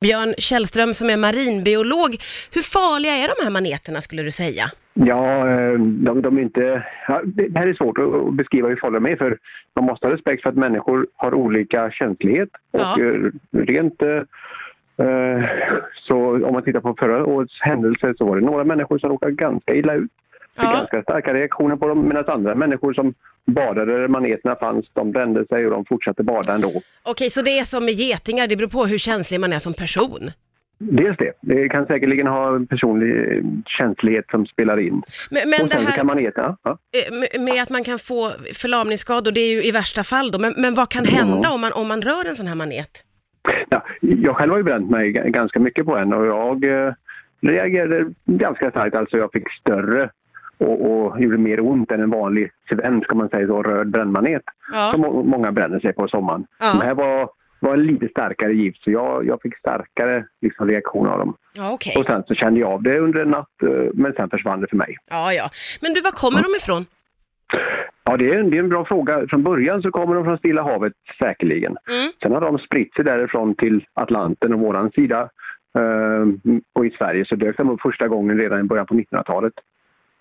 Björn Källström som är marinbiolog. Hur farliga är de här maneterna skulle du säga? Ja, eh, de, de är inte... Ja, det här är svårt att beskriva hur farliga de är för man måste ha respekt för att människor har olika känslighet. Ja. Och eh, rent... eh, Så om man tittar på förra årets händelser så var det några människor som råkade ganska illa ut. Fick Ja. ganska starka reaktioner på dem medan andra människor som badade där maneterna fanns, de brände sig och de fortsatte bada ändå. Okej, så det är som med getingar, det beror på hur känslig man är som person. Dels det. Det kan säkerligen ha en personlig eh, känslighet som spelar in. Men, men och sen här kan maneterna... Ja. eh, med- att man kan få förlamningsskador, det är ju i värsta fall då. Men, men vad kan hända om man, om man rör en sån här manet? Ja, jag själv har ju bränt mig ganska mycket på en och jag eh, reagerade ganska starkt. Alltså jag fick större och, och gjorde mer ont än en vanlig svensk, ska man säga så, röd brännmanet. Ja. Som må- många bränner sig på sommaren. Ja. Det här var, var en lite starkare gift så jag, jag fick starkare liksom, reaktion av dem. Ja, okej. Och sen så kände jag av det under en natt eh, men sen försvann det för mig. Ja, ja. Men du, var kommer de ifrån? Ja, det är, en, det är en bra fråga. Från början så kommer de från Stilla havet säkerligen. Mm. Sen har de spritt sig därifrån till Atlanten och våran sida. Eh, och i Sverige så dök de upp första gången redan i början på 1900-talet.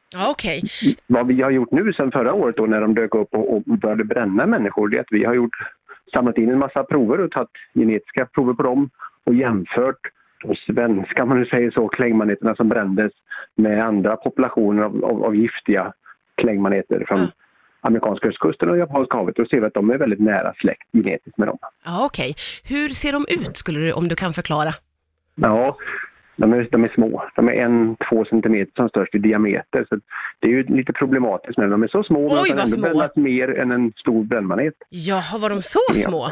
Ja, okej. Vad vi har gjort nu sen förra året då när de dök upp och, och började bränna människor, det är att vi har gjort, samlat in en massa prover och tagit genetiska prover på dem och jämfört de svenska, om man nu säger så, klängmaneterna som brändes med andra populationer av, av, av giftiga klängmaneter från Ja. amerikanska östkusten och japanska havet och ser vi att de är väldigt nära släkt genetiskt med dem. Ja, okej. Hur ser de ut, skulle du, om du kan förklara? Ja, de är, de är små. De är en, två centimeter som störst i diameter. Så det är ju lite problematiskt när de är så små. men Oj, de vad ändå små. brännas mer än en stor brännmanet. Jaha, var de så Ja. små?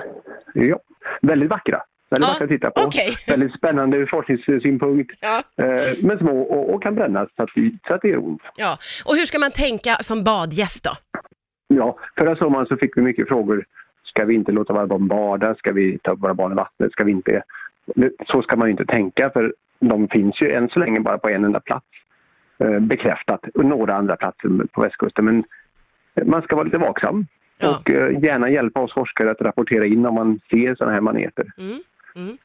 Ja, väldigt vackra. Väldigt Ja, vackra att titta på. okej. Väldigt spännande ur forskningssynpunkt. Ja. Eh, men små och, och kan brännas så att, så att det gör ont. ja. Och hur ska man tänka som badgäst då? Ja, förra sommaren så fick vi mycket frågor. Ska vi inte låta våra barn bada? Ska vi ta våra barn i vattnet? Ska vi inte? Så ska man inte tänka för de finns ju än så länge bara på en enda plats. Eh, bekräftat. Och några andra platser på västkusten. Men man ska vara lite vaksam. Ja. Och eh, gärna hjälpa oss forskare att rapportera in om man ser sådana här maneter. Mm. Mm.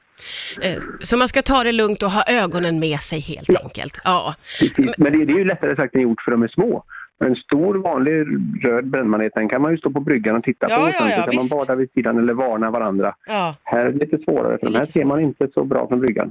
Eh, Så man ska ta det lugnt och ha ögonen med sig helt Ja. enkelt? Ja. Precis. Men det, det är ju lättare sagt än gjort för de är små. En stor vanlig röd brännmanet den kan man ju stå på bryggan och titta Ja, på. ja, ja, så kan visst. man bada vid sidan eller varna varandra. ja. Här är det lite svårare för de här ser man inte så bra från bryggan.